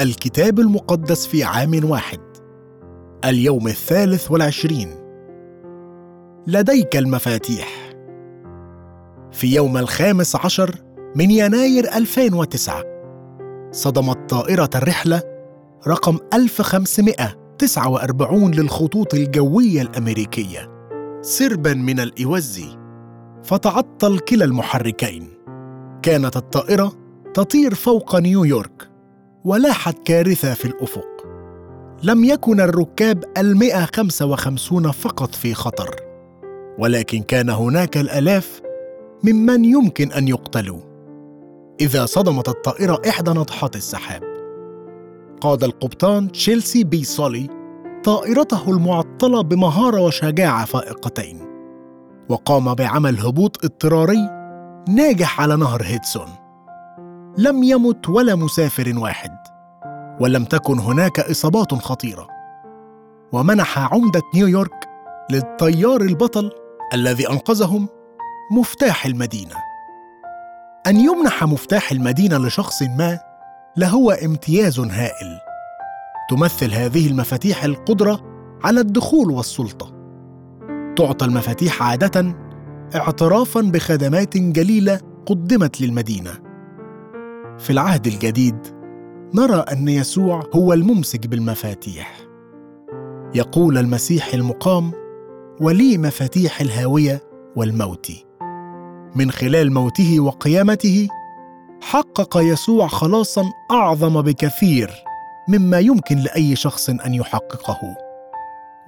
الكتاب المقدس في عام واحد. اليوم الثالث والعشرين. لديك المفاتيح. في يوم الخامس عشر من يناير 2009 صدمت طائرة الرحلة رقم 1549 للخطوط الجوية الأمريكية سربا من الإوزي فتعطل كلا المحركين. كانت الطائرة تطير فوق نيويورك. ولاحت كارثة في الأفق. لم يكن الركاب المئة خمسة وخمسون فقط في خطر ولكن كان هناك الآلاف ممن يمكن أن يقتلوا. إذا صدمت الطائرة إحدى ناطحات السحاب. قاد القبطان تشيلسي بي سولي طائرته المعطلة بمهارة وشجاعة فائقتين وقام بعمل هبوط اضطراري ناجح على نهر هيدسون. لم يمت ولا مسافر واحد ولم تكن هناك إصابات خطيرة. ومنح عمدة نيويورك للطيار البطل الذي أنقذهم مفتاح المدينة. أن يمنح مفتاح المدينة لشخص ما لهو امتياز هائل. تمثل هذه المفاتيح القدرة على الدخول والسلطة. تعطى المفاتيح عادة اعترافا بخدمات جليلة قدمت للمدينة. في العهد الجديد نرى أن يسوع هو الممسك بالمفاتيح. يقول المسيح المقام ولي مفاتيح الهاوية والموت. من خلال موته وقيامته حقق يسوع خلاصا أعظم بكثير مما يمكن لأي شخص أن يحققه.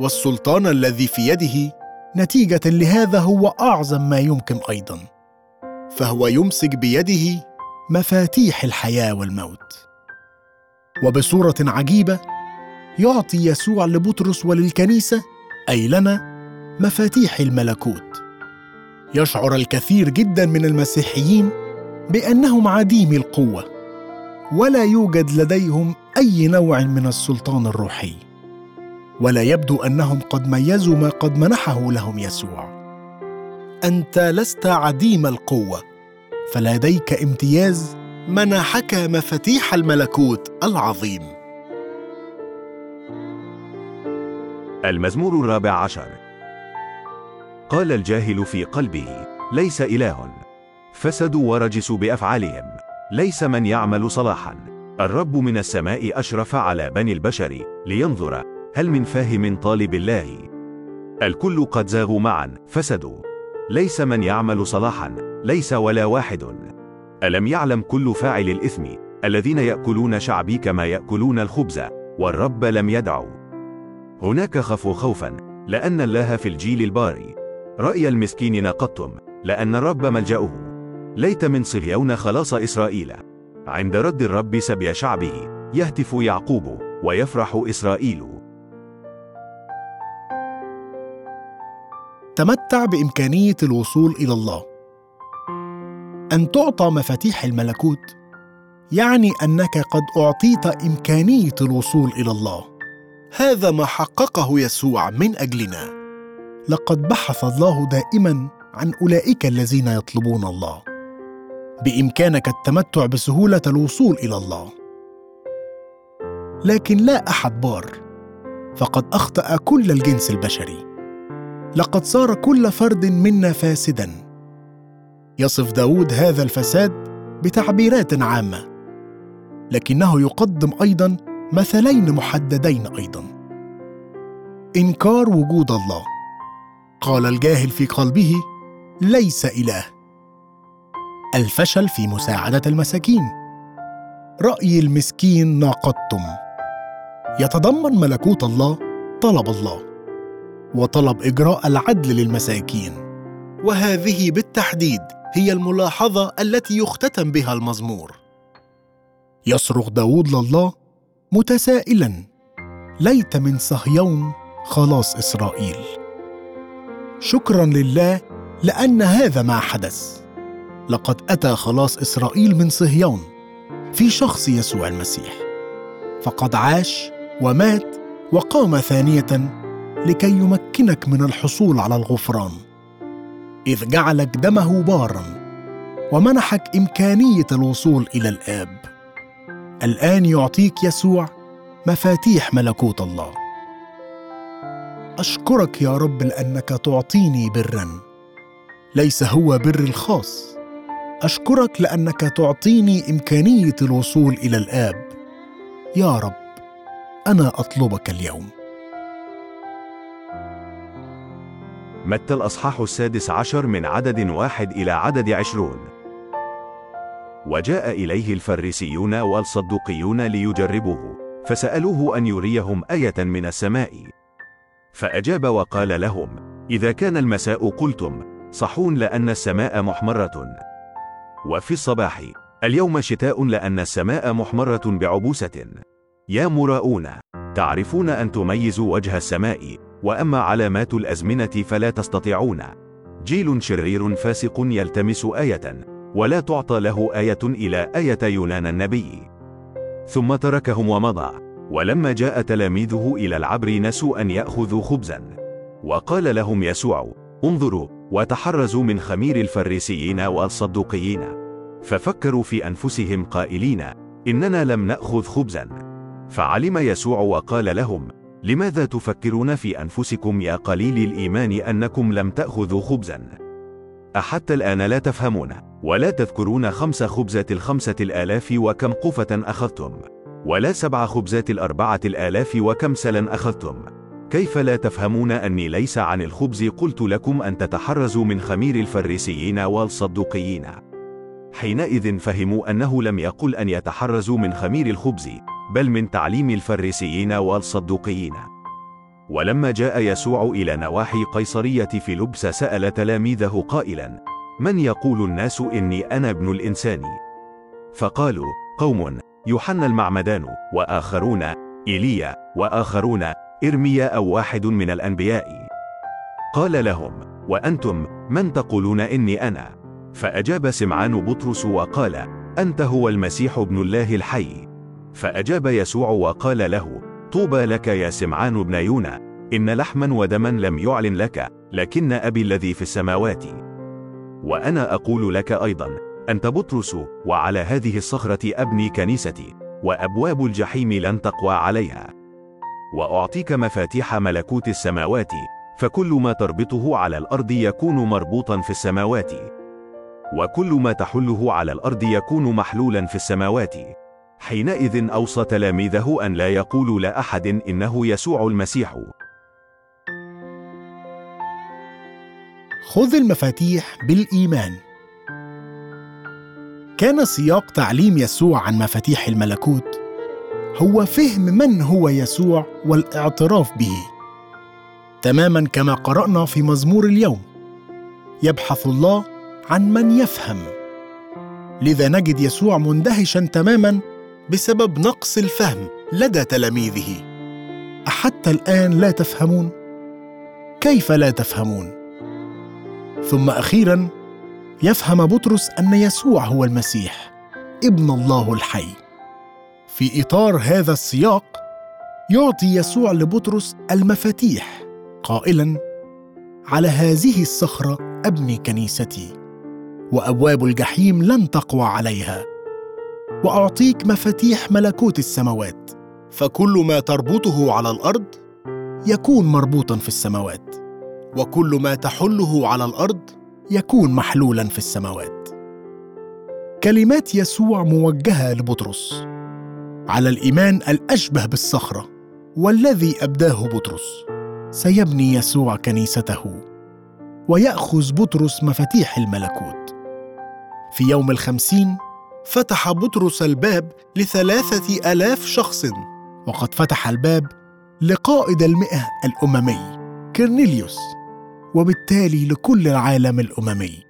والسلطان الذي في يده نتيجة لهذا هو أعظم ما يمكن أيضا. فهو يمسك بيده مفاتيح الحياة والموت. وبصورة عجيبة يعطي يسوع لبطرس وللكنيسة أي لنا مفاتيح الملكوت. يشعر الكثير جدا من المسيحيين بأنهم عديمي القوة ولا يوجد لديهم أي نوع من السلطان الروحي. ولا يبدو أنهم قد ميزوا ما قد منحه لهم يسوع. أنت لست عديم القوة. فلديك امتياز منحك مفاتيح الملكوت العظيم. المزمور الرابع عشر. قال الجاهل في قلبه ليس إله. فسدوا ورجسوا بأفعالهم ليس من يعمل صلاحا. الرب من السماء أشرف على بني البشر لينظر هل من فاهم طالب الله؟ الكل قد زاغوا معا فسدوا. ليس من يعمل صلاحا. ليس ولا واحد. ألم يعلم كل فاعل الإثم؟ الذين يأكلون شعبي كما يأكلون الخبز والرب لم يدعوا هناك خفوا خوفا لأن الله في الجيل الباري. رأي المسكين نقضتم لأن الرب ملجأه. ليت من صهيون خلاص إسرائيل. عند رد الرب سبي شعبه يهتف يعقوب ويفرح إسرائيل. تمتع بإمكانية الوصول إلى الله. أن تعطى مفاتيح الملكوت يعني أنك قد أعطيت إمكانية الوصول إلى الله. هذا ما حققه يسوع من أجلنا. لقد بحث الله دائما عن أولئك الذين يطلبون الله. بإمكانك التمتع بسهولة الوصول إلى الله. لكن لا أحد بار. فقد أخطأ كل الجنس البشري. لقد صار كل فرد منا فاسدا. يصف داود هذا الفساد بتعبيرات عامة لكنه يقدم أيضا مثلين محددين أيضا. إنكار وجود الله قال الجاهل في قلبه ليس إله. الفشل في مساعدة المساكين. رأي المسكين ناقضتم. يتضمن ملكوت الله طلب الله وطلب إجراء العدل للمساكين. وهذه بالتحديد هي الملاحظة التي يختتم بها المزمور. يصرخ داود لله متسائلا ليت من صهيون خلاص إسرائيل. شكرا لله لأن هذا ما حدث. لقد أتى خلاص إسرائيل من صهيون في شخص يسوع المسيح. فقد عاش ومات وقام ثانية لكي يمكنك من الحصول على الغفران. إذ جعلك دمه بارا ومنحك إمكانية الوصول إلى الآب. الآن يعطيك يسوع مفاتيح ملكوت الله. أشكرك يا رب لأنك تعطيني برا. ليس هو بري الخاص. أشكرك لأنك تعطيني إمكانية الوصول إلى الآب. يا رب أنا أطلبك اليوم. متى الأصحاح السادس عشر من عدد واحد إلى عدد عشرون؟ وجاء إليه الفريسيون والصدوقيون ليجربوه فسألوه أن يريهم آية من السماء. فأجاب وقال لهم إذا كان المساء قلتم صحون لأن السماء محمرة. وفي الصباح اليوم شتاء لأن السماء محمرة بعبوسة. يا مراؤون تعرفون أن تميزوا وجه السماء؟ وأما علامات الأزمنة فلا تستطيعون. جيل شرير فاسق يلتمس آية ولا تعطى له آية إلى آية يونان النبي. ثم تركهم ومضى ولما جاء تلاميذه إلى العبر نسوا أن يأخذوا خبزا. وقال لهم يسوع انظروا وتحرزوا من خمير الفريسيين والصدوقيين. ففكروا في أنفسهم قائلين إننا لم نأخذ خبزا. فعلم يسوع وقال لهم لماذا تفكرون في أنفسكم يا قليل الإيمان أنكم لم تأخذوا خبزا؟ أحتى الآن لا تفهمون ولا تذكرون خمس خبزات الخمسة الآلاف وكم قفة أخذتم ولا سبع خبزات الأربعة الآلاف وكم سلا أخذتم. كيف لا تفهمون أني ليس عن الخبز؟ قلت لكم أن تتحرزوا من خمير الفريسيين والصدوقيين حينئذ فهموا أنه لم يقل أن يتحرزوا من خمير الخبز. بل من تعليم الفريسيين والصدوقيين. ولما جاء يسوع إلى نواحي قيصرية فيلبس سأل تلاميذه قائلا من يقول الناس إني أنا ابن الإنسان؟ فقالوا قوم يوحنا المعمدان وآخرون إيليا وآخرون إرميا أو واحد من الأنبياء. قال لهم وأنتم من تقولون إني أنا؟ فأجاب سمعان بطرس وقال أنت هو المسيح ابن الله الحي. فأجاب يسوع وقال له طوبى لك يا سمعان بن يونا إن لحما ودما لم يعلن لك لكن أبي الذي في السماوات. وأنا أقول لك أيضا أنت بطرس وعلى هذه الصخرة أبني كنيستي وأبواب الجحيم لن تقوى عليها. وأعطيك مفاتيح ملكوت السماوات فكل ما تربطه على الأرض يكون مربوطا في السماوات. وكل ما تحله على الأرض يكون محلولا في السماوات. حينئذ أوصى تلاميذه أن لا يقولوا لأحد إنه يسوع المسيح. خذ المفاتيح بالإيمان. كان سياق تعليم يسوع عن مفاتيح الملكوت هو فهم من هو يسوع والاعتراف به. تماما كما قرأنا في مزمور اليوم. يبحث الله عن من يفهم. لذا نجد يسوع مندهشا تماما بسبب نقص الفهم لدى تلاميذه. احتى الآن لا تفهمون؟ كيف لا تفهمون؟ ثم أخيرا يفهم بطرس أن يسوع هو المسيح ابن الله الحي. في إطار هذا السياق يعطي يسوع لبطرس المفاتيح قائلا على هذه الصخرة أبني كنيستي وأبواب الجحيم لن تقوى عليها. وأعطيك مفاتيح ملكوت السماوات. فكل ما تربطه على الأرض يكون مربوطا في السماوات. وكل ما تحله على الأرض يكون محلولا في السماوات. كلمات يسوع موجهة لبطرس. على الإيمان الأشبه بالصخرة والذي أبداه بطرس. سيبني يسوع كنيسته. ويأخذ بطرس مفاتيح الملكوت. في يوم الخمسين فتح بطرس الباب لثلاثة ألاف شخص وقد فتح الباب لقائد المئة الأممي كرنيليوس وبالتالي لكل العالم الأممي.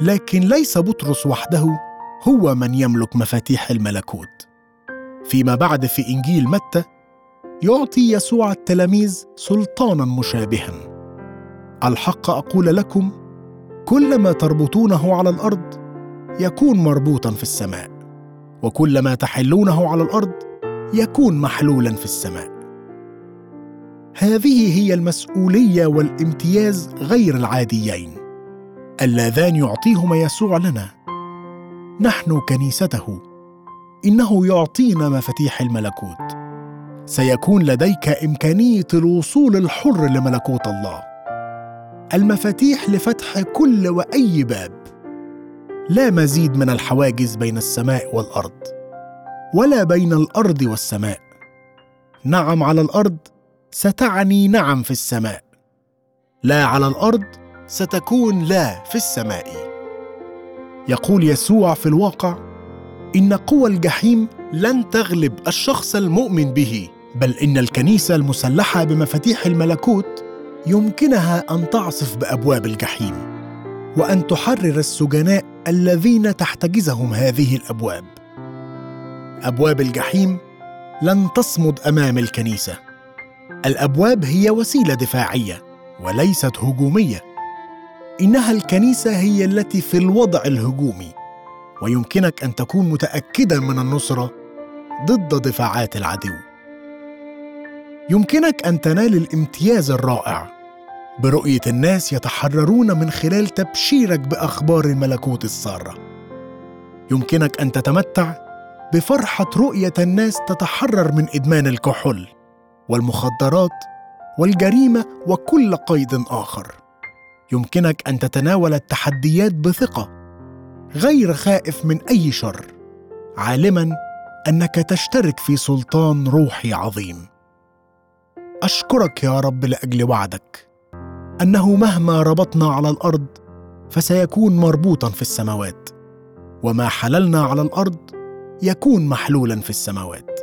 لكن ليس بطرس وحده هو من يملك مفاتيح الملكوت. فيما بعد في إنجيل متى يعطي يسوع التلاميذ سلطانا مشابها. الحق أقول لكم كل ما تربطونه على الأرض يكون مربوطا في السماء وكل ما تحلونه على الأرض يكون محلولا في السماء. هذه هي المسؤولية والامتياز غير العاديين. اللذان يعطيهما يسوع لنا. نحن كنيسته. إنه يعطينا مفاتيح الملكوت. سيكون لديك إمكانية الوصول الحر لملكوت الله. المفاتيح لفتح كل وأي باب. لا مزيد من الحواجز بين السماء والأرض ولا بين الأرض والسماء. نعم على الأرض ستعني نعم في السماء. لا على الأرض ستكون لا في السماء. يقول يسوع في الواقع إن قوى الجحيم لن تغلب الشخص المؤمن به بل إن الكنيسة المسلحة بمفاتيح الملكوت يمكنها أن تعصف بأبواب الجحيم وأن تحرر السجناء الذين تحتجزهم هذه الأبواب. أبواب الجحيم لن تصمد أمام الكنيسة. الأبواب هي وسيلة دفاعية وليست هجومية. إنها الكنيسة هي التي في الوضع الهجومي ويمكنك أن تكون متاكدا من النصره ضد دفاعات العدو. يمكنك أن تنال الامتياز الرائع برؤية الناس يتحررون من خلال تبشيرك بأخبار الملكوت السارة. يمكنك أن تتمتع بفرحة رؤية الناس تتحرر من إدمان الكحول والمخدرات والجريمة وكل قيد آخر. يمكنك أن تتناول التحديات بثقة غير خائف من أي شر عالما أنك تشترك في سلطان روحي عظيم. أشكرك يا رب لأجل وعدك. أنه مهما ربطنا على الأرض فسيكون مربوطا في السماوات وما حللنا على الأرض يكون محلولا في السماوات.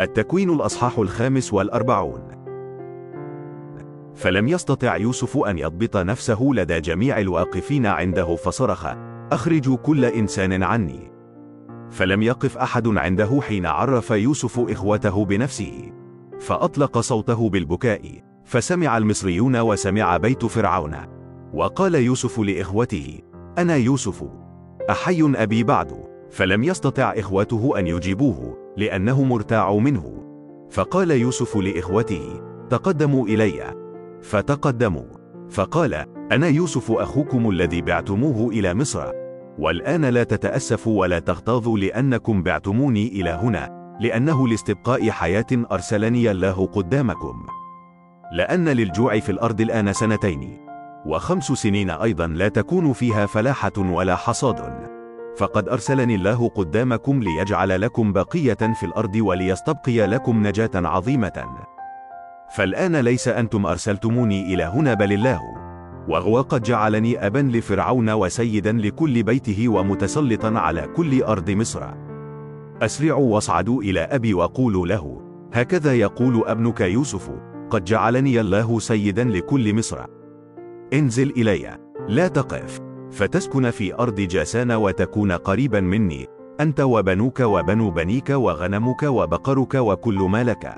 التكوين الأصحاح الخامس والأربعون. فلم يستطع يوسف أن يضبط نفسه لدى جميع الواقفين عنده فصرخ أخرجوا كل إنسان عني. فلم يقف أحد عنده حين عرف يوسف إخوته بنفسه. فأطلق صوته بالبكاء فسمع المصريون وسمع بيت فرعون. وقال يوسف لإخوته أنا يوسف. أحي أبي بعد. فلم يستطع إخوته أن يجيبوه لأنه مرتاع منه. فقال يوسف لإخوته تقدموا إلي. فتقدموا. فقال أنا يوسف أخوكم الذي بعتموه إلى مصر. والآن لا تتأسفوا ولا تغتاظوا لأنكم بعتموني إلى هنا. لأنه لاستبقاء حياة أرسلني الله قدامكم. لأن للجوع في الأرض الآن سنتين وخمس سنين أيضا لا تكون فيها فلاحة ولا حصاد. فقد أرسلني الله قدامكم ليجعل لكم بقية في الأرض وليستبقي لكم نجاة عظيمة. فالآن ليس أنتم أرسلتموني إلى هنا بل الله. وهو قد جعلني أبا لفرعون وسيدا لكل بيته ومتسلطا على كل أرض مصر. أسرعوا واصعدوا إلى أبي وقولوا له هكذا يقول ابنك يوسف قد جعلني الله سيدا لكل مصر. انزل إلي. لا تقف. فتسكن في أرض جاسان وتكون قريبا مني أنت وبنوك وبنو بنيك وغنمك وبقرك وكل ما لك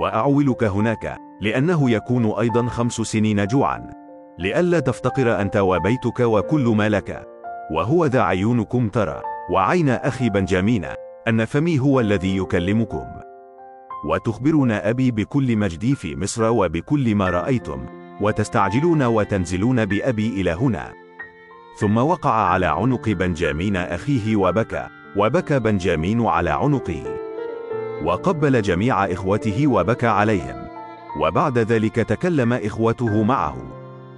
وأعولك هناك لأنه يكون أيضا خمس سنين جوعا. لئلا تفتقر أنت وبيتك وكل ما لك وهو ذا عيونكم ترى وعين أخي بنجامين. أن فمي هو الذي يكلمكم. وتخبرون أبي بكل مجدي في مصر وبكل ما رأيتم وتستعجلون وتنزلون بأبي إلى هنا. ثم وقع على عنق بنجامين أخيه وبكى وبكى بنجامين على عنقه. وقبل جميع إخوته وبكى عليهم. وبعد ذلك تكلم إخوته معه.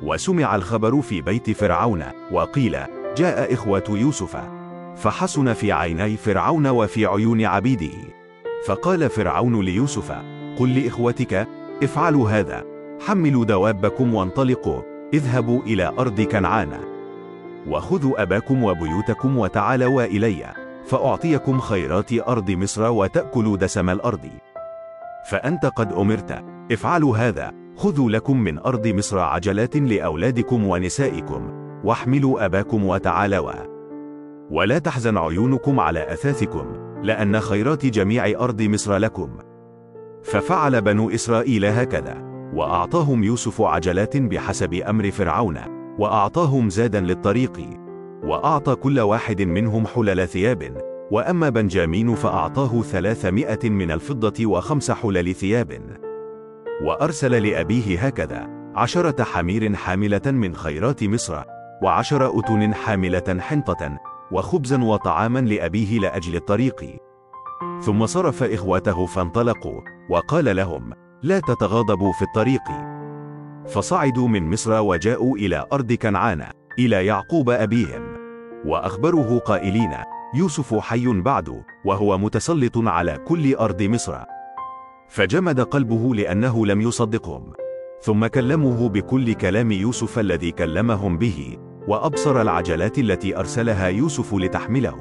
وسمع الخبر في بيت فرعون وقيل جاء إخوة يوسف. فحسن في عيني فرعون وفي عيون عبيده فقال فرعون ليوسف قل لإخوتك افعلوا هذا. حملوا دوابكم وانطلقوا. اذهبوا إلى أرض كنعان. وخذوا أباكم وبيوتكم وتعالوا إلي. فأعطيكم خيرات أرض مصر وتأكلوا دسم الأرض. فأنت قد أمرت. افعلوا هذا. خذوا لكم من أرض مصر عجلات لأولادكم ونسائكم. واحملوا أباكم وتعالوا. ولا تحزن عيونكم على أثاثكم لأن خيرات جميع أرض مصر لكم. ففعل بنو إسرائيل هكذا وأعطاهم يوسف عجلات بحسب أمر فرعون وأعطاهم زادا للطريق وأعطى كل واحد منهم حلل ثياب وأما بنجامين فأعطاه ثلاثمائة من الفضة وخمس حلل ثياب. وأرسل لأبيه هكذا عشرة حمير حاملة من خيرات مصر وعشر أتن حاملة حنطة وخبزا وطعاما لأبيه لأجل الطريق. ثم صرف إخوته فانطلقوا وقال لهم لا تتغاضبوا في الطريق. فصعدوا من مصر وجاءوا إلى أرض كنعان إلى يعقوب أبيهم. وأخبروه قائلين يوسف حي بعد وهو متسلط على كل أرض مصر. فجمد قلبه لأنه لم يصدقهم. ثم كلموه بكل كلام يوسف الذي كلمهم به. وأبصر العجلات التي أرسلها يوسف لتحمله.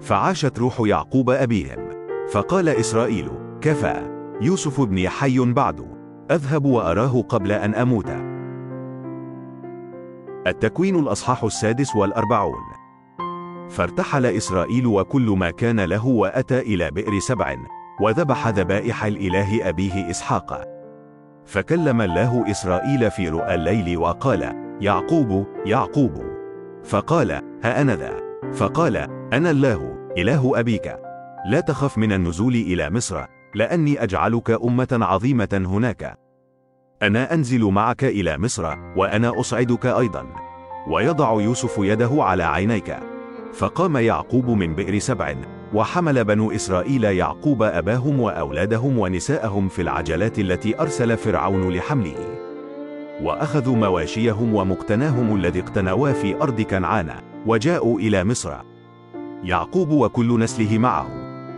فعاشت روح يعقوب أبيهم. فقال إسرائيل كفى. يوسف ابني حي بعد. أذهب وأراه قبل أن أموت. التكوين الأصحاح السادس والأربعون. فارتحل إسرائيل وكل ما كان له وأتى إلى بئر سبع وذبح ذبائح الإله أبيه إسحاق. فكلم الله إسرائيل في رؤى الليل وقال يعقوب يعقوب. فقال ها أنا ذا. فقال أنا الله إله أبيك. لا تخف من النزول إلى مصر لأني أجعلك أمة عظيمة هناك. أنا أنزل معك إلى مصر وأنا أصعدك أيضا. ويضع يوسف يده على عينيك. فقام يعقوب من بئر سبع وحمل بنو إسرائيل يعقوب أباهم وأولادهم ونساءهم في العجلات التي أرسل فرعون لحمله. وأخذوا مواشيهم ومقتناهم الذي اقتنوا في أرض كنعان وجاءوا إلى مصر. يعقوب وكل نسله معه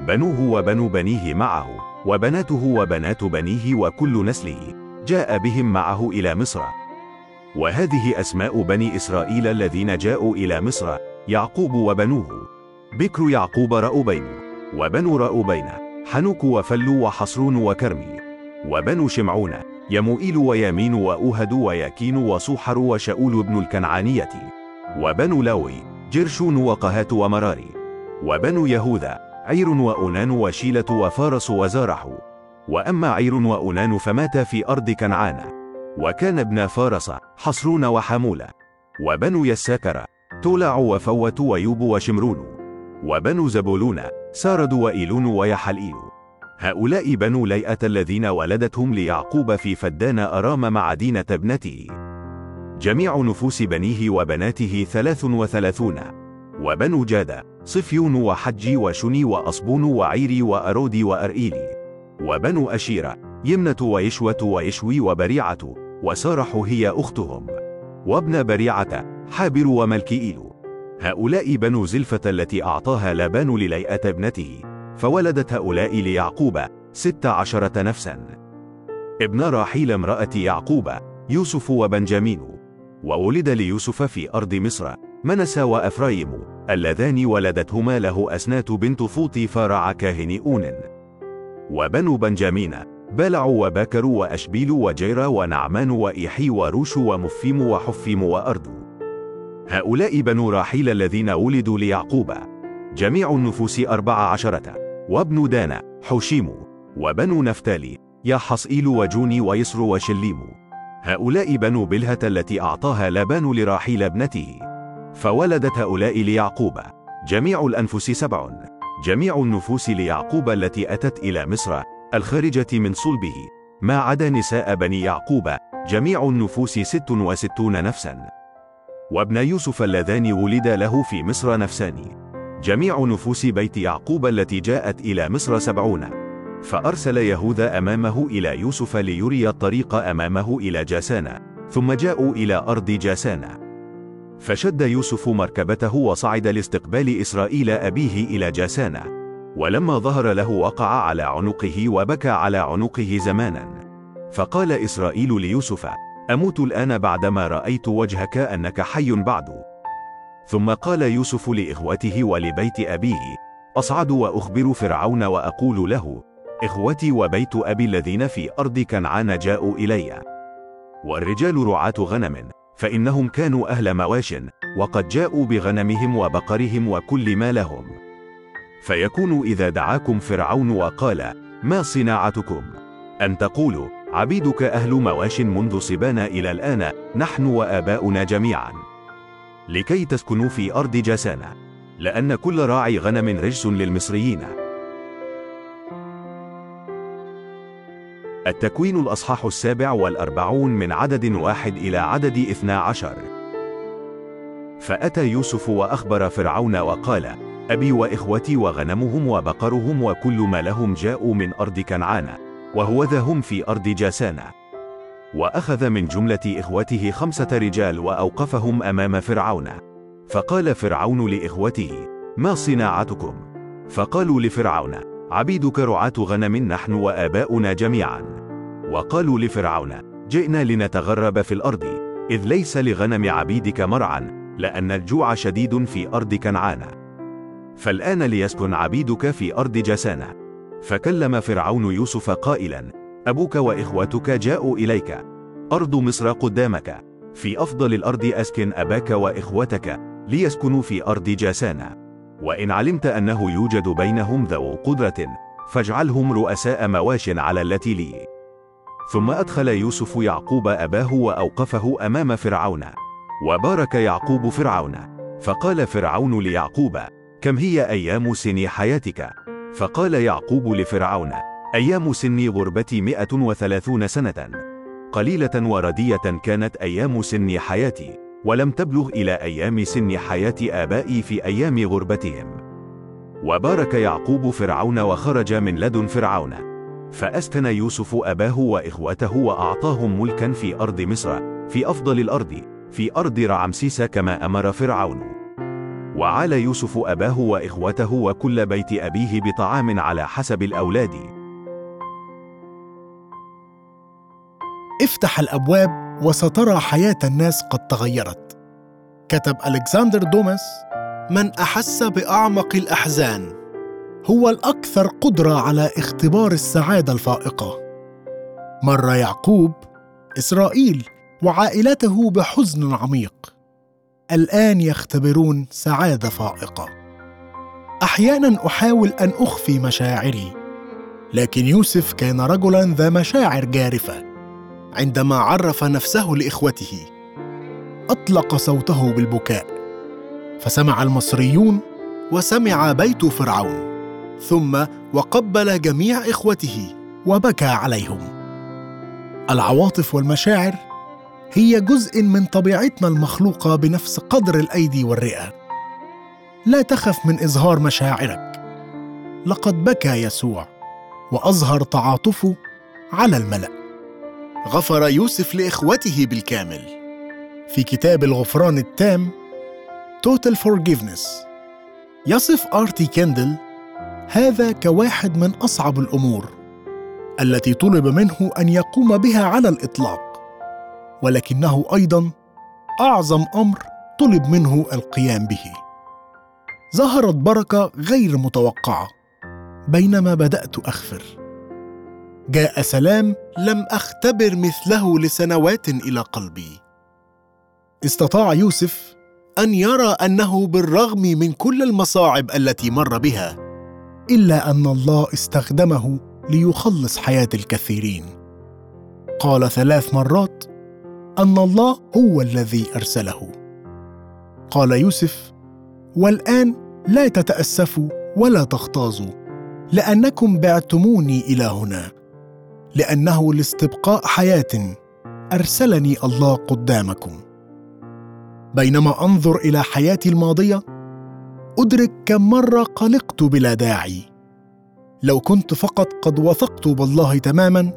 بنوه وبنو بنيه معه وبناته وبنات بنيه وكل نسله جاء بهم معه إلى مصر. وهذه أسماء بني إسرائيل الذين جاءوا إلى مصر يعقوب وبنوه. بكر يعقوب رأوبين وبنو رأوبين حنوك وفلو وحصرون وكرمي وبنو شمعون يموئيل ويامين وأوهد وياكين وصوحر وشاول بن الكنعانية وبنو لاوي جرشون وقهات ومراري وبنو يهوذا عير وأنان وشيلة وفارس وزارح وأما عير وأنان فمات في أرض كنعان وكان ابن فارس حصرون وحمولة وبنو يساكر تولع وفوت ويوب وشمرون وبنو زبولون سارد وإيلون ويحلئيل هؤلاء بنو ليئة الذين ولدتهم ليعقوب في فدان أرام مع دينة ابنته. جميع نفوس بنيه وبناته ثلاث وثلاثون. وبنو جاد صفيون وحجي وشني وأصبون وعيري وأرودي وأرئيلي وبنو أشيرة يمنة ويشوة ويشوي وبريعة وسارح هي أختهم. وابن بريعة حابر وملكئيل هؤلاء بنو زلفة التي أعطاها لابان لليئة ابنته. فولدت هؤلاء ليعقوب ست عشرة نفسا. ابن راحيل امرأة يعقوب يوسف وبنجامين وولد ليوسف في أرض مصر منسى وأفرايم اللذان ولدتهما له أسنات بنت فوطي فارع كاهن أون. وبنو بنجامين بلع وباكر وأشبيل وجير ونعمان وإيحي وروش ومفيم وحفيم وأرد هؤلاء بنو راحيل الذين ولدوا ليعقوب. جميع النفوس أربع عشرة. وابن دانا حوشيم. وبنو نفتالي يحصئيل وجوني ويسر وشليم. هؤلاء بنو بلهة التي أعطاها لابان لراحيل ابنته. فولدت هؤلاء ليعقوب. جميع الأنفس سبع. جميع النفوس ليعقوب التي أتت إلى مصر الخارجة من صلبه. ما عدا نساء بني يعقوب جميع النفوس ست وستون نفسا. وابن يوسف اللذان ولد له في مصر نفسان. جميع نفوس بيت يعقوب التي جاءت إلى مصر سبعون. فأرسل يهوذا أمامه إلى يوسف ليري الطريق أمامه إلى جاسان ثم جاءوا إلى أرض جاسان فشد يوسف مركبته وصعد لاستقبال إسرائيل أبيه إلى جاسان ولما ظهر له وقع على عنقه وبكى على عنقه زمانا. فقال إسرائيل ليوسف أموت الآن بعدما رأيت وجهك أنك حي بعد. ثم قال يوسف لإخوته ولبيت أبيه أصعد وأخبر فرعون وأقول له إخوتي وبيت أبي الذين في أرض كنعان جاءوا إلي. والرجال رعاة غنم فإنهم كانوا أهل مواش وقد جاءوا بغنمهم وبقرهم وكل ما لهم. فيكون إذا دعاكم فرعون وقال ما صناعتكم؟ أن تقولوا عبيدك أهل مواش منذ صبانا إلى الآن نحن وآباؤنا جميعا. لكي تسكنوا في أرض جاسانا لأن كل راعي غنم رجس للمصريين. التكوين الأصحاح السابع والأربعون من عدد واحد إلى عدد إثنى عشر. فأتى يوسف وأخبر فرعون وقال أبي وإخوتي وغنمهم وبقرهم وكل ما لهم جاءوا من أرض كنعان وهو ذا هم في أرض جاسانة وأخذ من جملة إخوته خمسة رجال وأوقفهم أمام فرعون. فقال فرعون لإخوته ما صناعتكم؟ فقالوا لفرعون عبيدك رعاة غنم نحن وآباؤنا جميعا. وقالوا لفرعون جئنا لنتغرب في الأرض إذ ليس لغنم عبيدك مرعا لأن الجوع شديد في أرض كنعان. فالآن ليسكن عبيدك في أرض جسانة. فكلم فرعون يوسف قائلا أبوك وإخوتك جاءوا إليك. أرض مصر قدامك. في أفضل الأرض أسكن أباك وإخوتك ليسكنوا في أرض جاسانة وإن علمت أنه يوجد بينهم ذو قدرة فاجعلهم رؤساء مواش على التي لي. ثم أدخل يوسف يعقوب أباه وأوقفه أمام فرعون. وبارك يعقوب فرعون. فقال فرعون ليعقوب كم هي أيام سن حياتك؟ فقال يعقوب لفرعون أيام سن غربتي مئة وثلاثون سنة. قليلة وردية كانت أيام سن حياتي ولم تبلغ إلى أيام سن حياة آبائي في أيام غربتهم. وبارك يعقوب فرعون وخرج من لدن فرعون. فأسكن يوسف أباه وإخوته وأعطاهم ملكا في أرض مصر في أفضل الأرض في أرض رعمسيس كما أمر فرعون. وعال يوسف أباه وإخوته وكل بيت أبيه بطعام على حسب الأولاد. افتح الأبواب وسترى حياة الناس قد تغيرت. كتب ألكسندر دوماس من أحس بأعمق الأحزان هو الأكثر قدرة على اختبار السعادة الفائقة. مر يعقوب إسرائيل وعائلته بحزن عميق. الآن يختبرون سعادة فائقة. أحيانا أحاول أن أخفي مشاعري لكن يوسف كان رجلا ذا مشاعر جارفة. عندما عرف نفسه لإخوته. أطلق صوته بالبكاء. فسمع المصريون وسمع بيت فرعون. ثم وقبل جميع إخوته وبكى عليهم. العواطف والمشاعر هي جزء من طبيعتنا المخلوقة بنفس قدر الأيدي والرئة. لا تخف من إظهار مشاعرك. لقد بكى يسوع وأظهر تعاطفه على الملأ. غفر يوسف لإخوته بالكامل. في كتاب الغفران التام Total Forgiveness يصف آرتي كندل هذا كواحد من أصعب الأمور التي طلب منه أن يقوم بها على الإطلاق ولكنه أيضا أعظم أمر طلب منه القيام به. ظهرت بركة غير متوقعة بينما بدأت أخفر. جاء سلام لم أختبر مثله لسنوات إلى قلبي. استطاع يوسف أن يرى أنه بالرغم من كل المصاعب التي مر بها إلا أن الله استخدمه ليخلص حياة الكثيرين. قال ثلاث مرات أن الله هو الذي أرسله. قال يوسف والآن لا تتأسفوا ولا تغتاظوا لأنكم بعتموني إلى هنا. لأنه لاستبقاء حياة أرسلني الله قدامكم. بينما أنظر إلى حياتي الماضية أدرك كم مرة قلقت بلا داعي. لو كنت فقط قد وثقت بالله تماما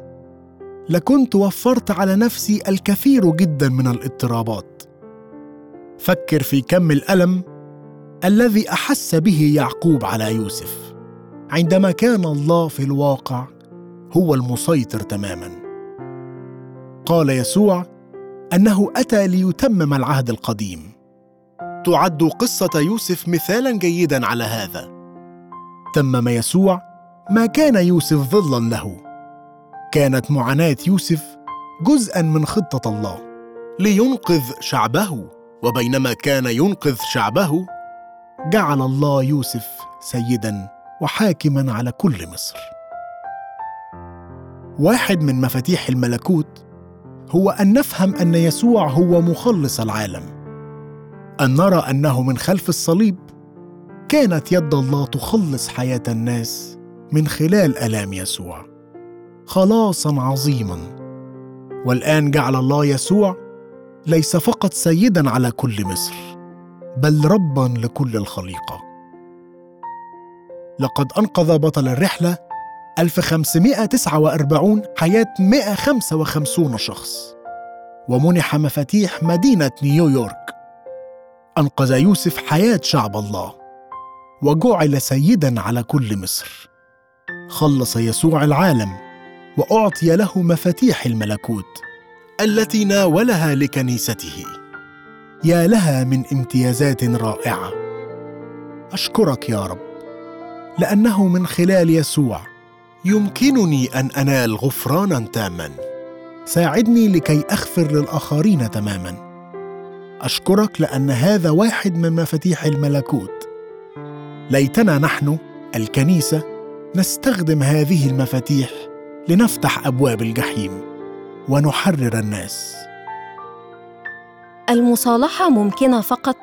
لكنت وفرت على نفسي الكثير جدا من الاضطرابات. فكر في كم الألم الذي أحس به يعقوب على يوسف. عندما كان الله في الواقع هو المسيطر تماما. قال يسوع أنه أتى ليتمم العهد القديم. تعد قصة يوسف مثالا جيدا على هذا. تمم يسوع ما كان يوسف ظلا له. كانت معاناة يوسف جزءا من خطة الله. لينقذ شعبه وبينما كان ينقذ شعبه جعل الله يوسف سيدا وحاكما على كل مصر. واحد من مفاتيح الملكوت هو أن نفهم أن يسوع هو مخلص العالم. أن نرى أنه من خلف الصليب كانت يد الله تخلص حياة الناس من خلال ألام يسوع. خلاصا عظيما. والآن جعل الله يسوع ليس فقط سيدا على كل مصر بل ربا لكل الخليقة. لقد أنقذ بطل الرحلة 1549 حياة 155 شخص. ومنح مفاتيح مدينة نيويورك. أنقذ يوسف حياة شعب الله. وجعل سيدا على كل مصر. خلص يسوع العالم وأعطي له مفاتيح الملكوت التي ناولها لكنيسته. يا لها من امتيازات رائعة. أشكرك يا رب لأنه من خلال يسوع يمكنني أن أنال غفرانا تاما. ساعدني لكي أغفر للآخرين تماما. أشكرك لأن هذا واحد من مفاتيح الملكوت. ليتنا نحن الكنيسة نستخدم هذه المفاتيح لنفتح أبواب الجحيم ونحرر الناس. المصالحة ممكنة فقط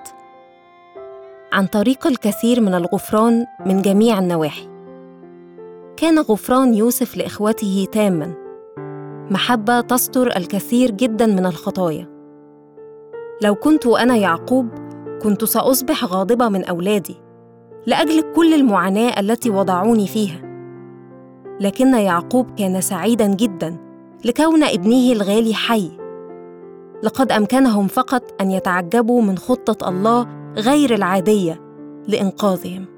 عن طريق الكثير من الغفران من جميع النواحي. كان غفران يوسف لإخوته تاما. محبة تستر الكثير جدا من الخطايا. لو كنت أنا يعقوب كنت سأصبح غاضبة من أولادي لأجل كل المعاناة التي وضعوني فيها. لكن يعقوب كان سعيدا جدا لكون ابنه الغالي حي. لقد أمكنهم فقط أن يتعجبوا من خطة الله غير العادية لإنقاذهم.